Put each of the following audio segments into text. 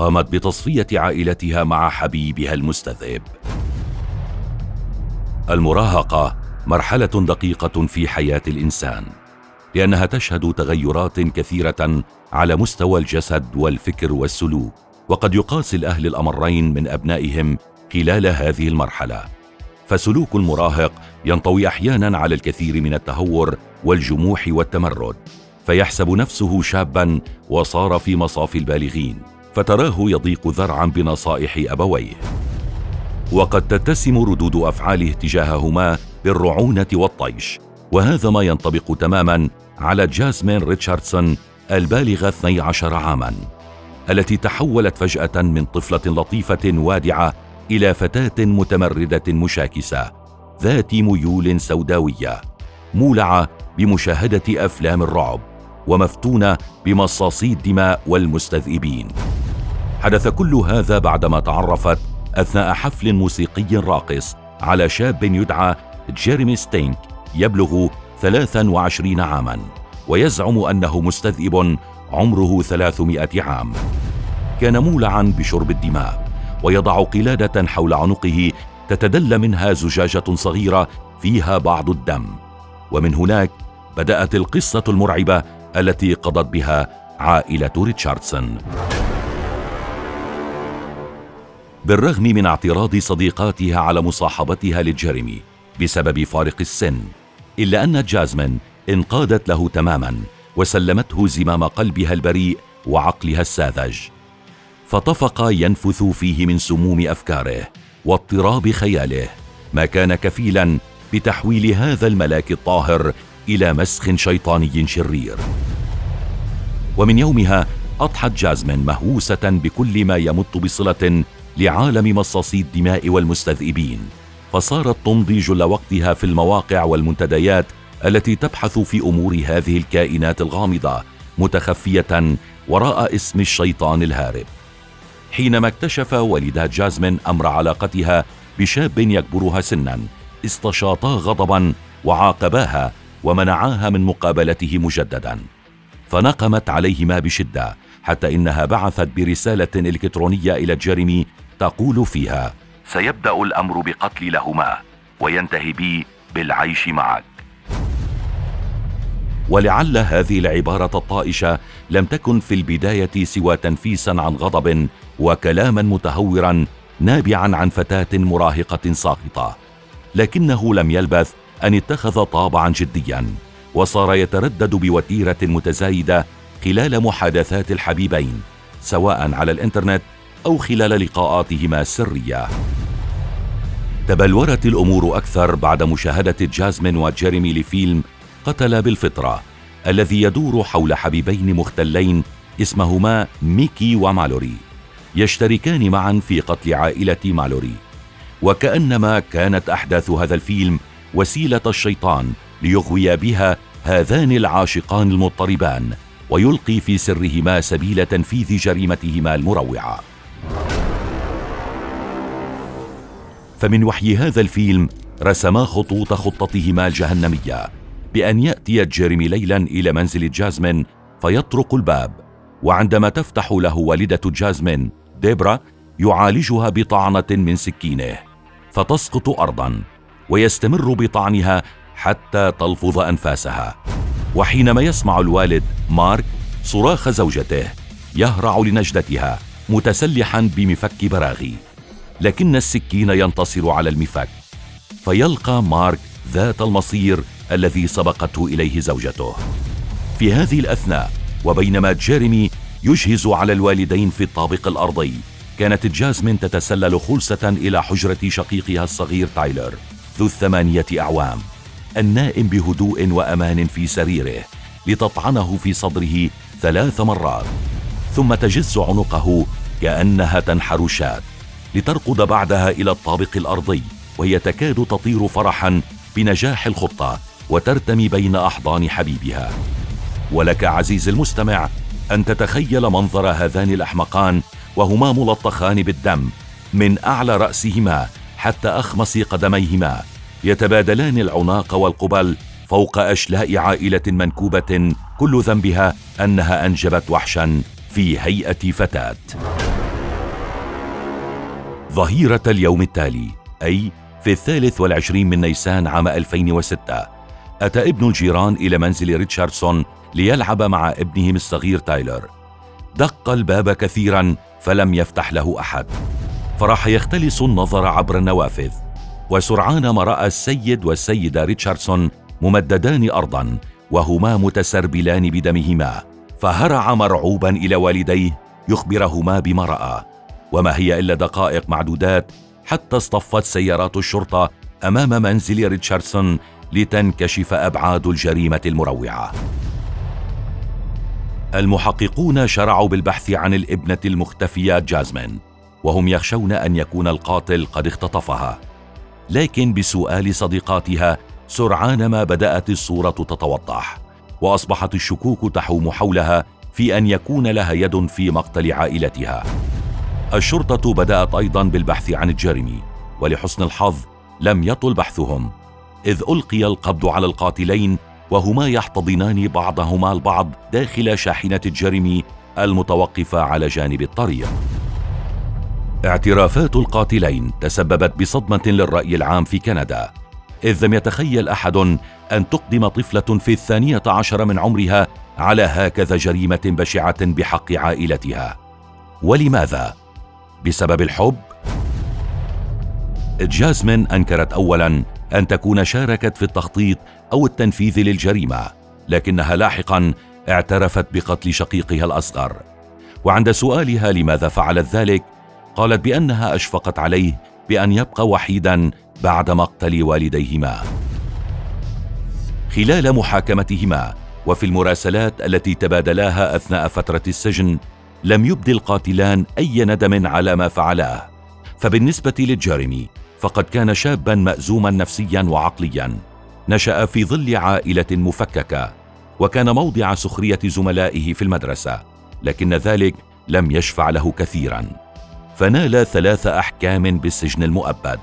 قامت بتصفية عائلتها مع حبيبها المستذئب. المراهقة مرحلة دقيقة في حياة الإنسان لأنها تشهد تغيرات كثيرة على مستوى الجسد والفكر والسلوك وقد يقاسي الأهل الأمرين من أبنائهم خلال هذه المرحلة. فسلوك المراهق ينطوي أحيانا على الكثير من التهور والجموح والتمرد فيحسب نفسه شابا وصار في مصاف البالغين. فتراه يضيق ذرعا بنصائح أبويه. وقد تتسم ردود أفعاله تجاههما بالرعونة والطيش وهذا ما ينطبق تماما على جاسمين ريتشاردسون البالغه 12 عاما التي تحولت فجأة من طفلة لطيفة وادعة إلى فتاة متمردة مشاكسة ذات ميول سوداوية مولعة بمشاهدة أفلام الرعب ومفتونة بمصاصي الدماء والمستذئبين. حدث كل هذا بعدما تعرفت أثناء حفل موسيقي راقص على شاب يدعى جيريمي ستينك يبلغ 23 عاما ويزعم أنه مستذئب عمره 300 عام. كان مولعا بشرب الدماء ويضع قلادة حول عنقه تتدلى منها زجاجة صغيرة فيها بعض الدم. ومن هناك بدأت القصة المرعبة التي قضت بها عائلة ريتشاردسون. بالرغم من اعتراض صديقاتها على مصاحبتها لجيريمي بسبب فارق السن إلا أن جازمين انقادت له تماما وسلمته زمام قلبها البريء وعقلها الساذج. فطفق ينفث فيه من سموم أفكاره واضطراب خياله ما كان كفيلا بتحويل هذا الملاك الطاهر إلى مسخ شيطاني شرير. ومن يومها أضحت جازمين مهووسة بكل ما يمت بصلة لعالم مصاصي الدماء والمستذئبين فصارت تمضي جل وقتها في المواقع والمنتديات التي تبحث في أمور هذه الكائنات الغامضة متخفية وراء اسم الشيطان الهارب. حينما اكتشف والدا جازمين أمر علاقتها بشاب يكبرها سنا استشاطا غضبا وعاقباها ومنعاها من مقابلته مجددا. فنقمت عليهما بشدة حتى إنها بعثت برسالة إلكترونية إلى جيريمي تقول فيها سيبدأ الأمر بقتلي لهما وينتهي بي بالعيش معك. ولعل هذه العبارة الطائشة لم تكن في البداية سوى تنفيسا عن غضب وكلاما متهورا نابعا عن فتاة مراهقة ساقطة لكنه لم يلبث أن اتخذ طابعا جديا وصار يتردد بوتيرة متزايدة خلال محادثات الحبيبين سواء على الإنترنت أو خلال لقاءاتهما السريه تبلورت الأمور أكثر بعد مشاهدة جازمين وجيريمي لفيلم قتل بالفطرة الذي يدور حول حبيبين مختلين اسمهما ميكي ومالوري يشتركان معا في قتل عائلة مالوري. وكأنما كانت أحداث هذا الفيلم وسيلة الشيطان ليغوي بها هذان العاشقان المضطربان ويلقي في سرهما سبيل تنفيذ جريمتهما المروعة. فمن وحي هذا الفيلم رسما خطوط خطتهما الجهنمية بأن يأتي جيريمي ليلا إلى منزل جازمين فيطرق الباب وعندما تفتح له والدة جازمين ديبرا يعالجها بطعنة من سكينه فتسقط ارضا ويستمر بطعنها حتى تلفظ أنفاسها. وحينما يسمع الوالد مارك صراخ زوجته يهرع لنجدتها متسلحا بمفك براغي. لكن السكين ينتصر على المفك فيلقى مارك ذات المصير الذي سبقته إليه زوجته. في هذه الأثناء وبينما جيريمي يجهز على الوالدين في الطابق الأرضي كانت جازمين تتسلل خلسه إلى حجرة شقيقها الصغير تايلر ذو الثمانية أعوام النائم بهدوء وأمان في سريره لتطعنه في صدره ثلاث مرات ثم تجز عنقه كأنها تنحر شاة. لترقد بعدها إلى الطابق الأرضي وهي تكاد تطير فرحا بنجاح الخطه وترتمي بين أحضان حبيبها. ولك عزيزي المستمع أن تتخيل منظر هذان الأحمقان وهما ملطخان بالدم من أعلى رأسهما حتى أخمص قدميهما يتبادلان العناق والقبل فوق أشلاء عائلة منكوبة كل ذنبها أنها أنجبت وحشا في هيئة فتاة. ظهيرة اليوم التالي أي في الثالث والعشرين من نيسان عام 2006 أتى ابن الجيران إلى منزل ريتشاردسون ليلعب مع ابنهم الصغير تايلر. دق الباب كثيرا فلم يفتح له أحد. فراح يختلس النظر عبر النوافذ وسرعان ما رأى السيد والسيدة ريتشاردسون ممددان ارضا وهما متسربلان بدمهما فهرع مرعوبا إلى والديه يخبرهما بما رأى. وما هي إلا دقائق معدودات حتى اصطفت سيارات الشرطة أمام منزل ريتشاردسون لتنكشف أبعاد الجريمة المروعة. المحققون شرعوا بالبحث عن الإبنة المختفية جازمين وهم يخشون أن يكون القاتل قد اختطفها. لكن بسؤال صديقاتها سرعان ما بدأت الصورة تتوضح وأصبحت الشكوك تحوم حولها في أن يكون لها يد في مقتل عائلتها. الشرطة بدأت أيضا بالبحث عن الجرم ولحسن الحظ لم يطل بحثهم إذ ألقي القبض على القاتلين وهما يحتضنان بعضهما البعض داخل شاحنة الجرم المتوقفة على جانب الطريق. اعترافات القاتلين تسببت بصدمة للرأي العام في كندا إذ لم يتخيل أحد أن تقدم طفلة في الثانية عشر من عمرها على هكذا جريمة بشعة بحق عائلتها. ولماذا؟ بسبب الحب؟ جاسمين أنكرت اولا أن تكون شاركت في التخطيط أو التنفيذ للجريمة لكنها لاحقا اعترفت بقتل شقيقها الأصغر. وعند سؤالها لماذا فعلت ذلك قالت بأنها أشفقت عليه بأن يبقى وحيدا بعد مقتل والديهما. خلال محاكمتهما وفي المراسلات التي تبادلاها أثناء فترة السجن لم يبدي القاتلان أي ندم على ما فعلاه فبالنسبة للجارمي فقد كان شابا مازوما نفسيا وعقليا. نشأ في ظل عائلة مفككة وكان موضع سخرية زملائه في المدرسة لكن ذلك لم يشفع له كثيرا. فنال ثلاث أحكام بالسجن المؤبد.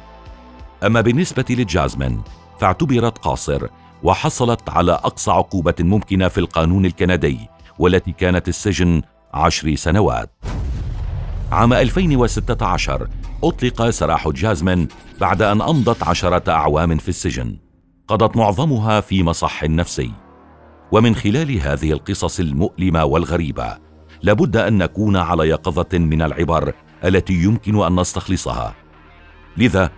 أما بالنسبة لجازمين فاعتبرت قاصر وحصلت على أقصى عقوبة ممكنة في القانون الكندي والتي كانت السجن عشر سنوات. عام 2016 أطلق سراح جازمين بعد أن أمضت عشرة أعوام في السجن. قضت معظمها في مصح نفسي. ومن خلال هذه القصص المؤلمة والغريبة لابد أن نكون على يقظة من العبر التي يمكن أن نستخلصها. لذا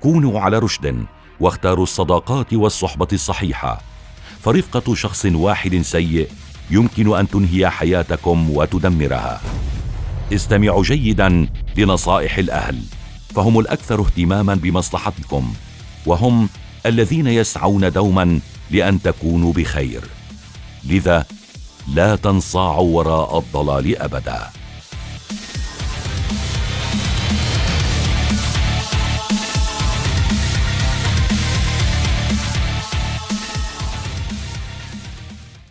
كونوا على رشد واختاروا الصداقات والصحبة الصحيحة. فرفقة شخص واحد سيء يمكن أن تنهي حياتكم وتدمرها. استمعوا جيدا لنصائح الأهل. فهم الأكثر اهتماما بمصلحتكم وهم الذين يسعون دوما لأن تكونوا بخير. لذا لا تنصاعوا وراء الضلال ابدا.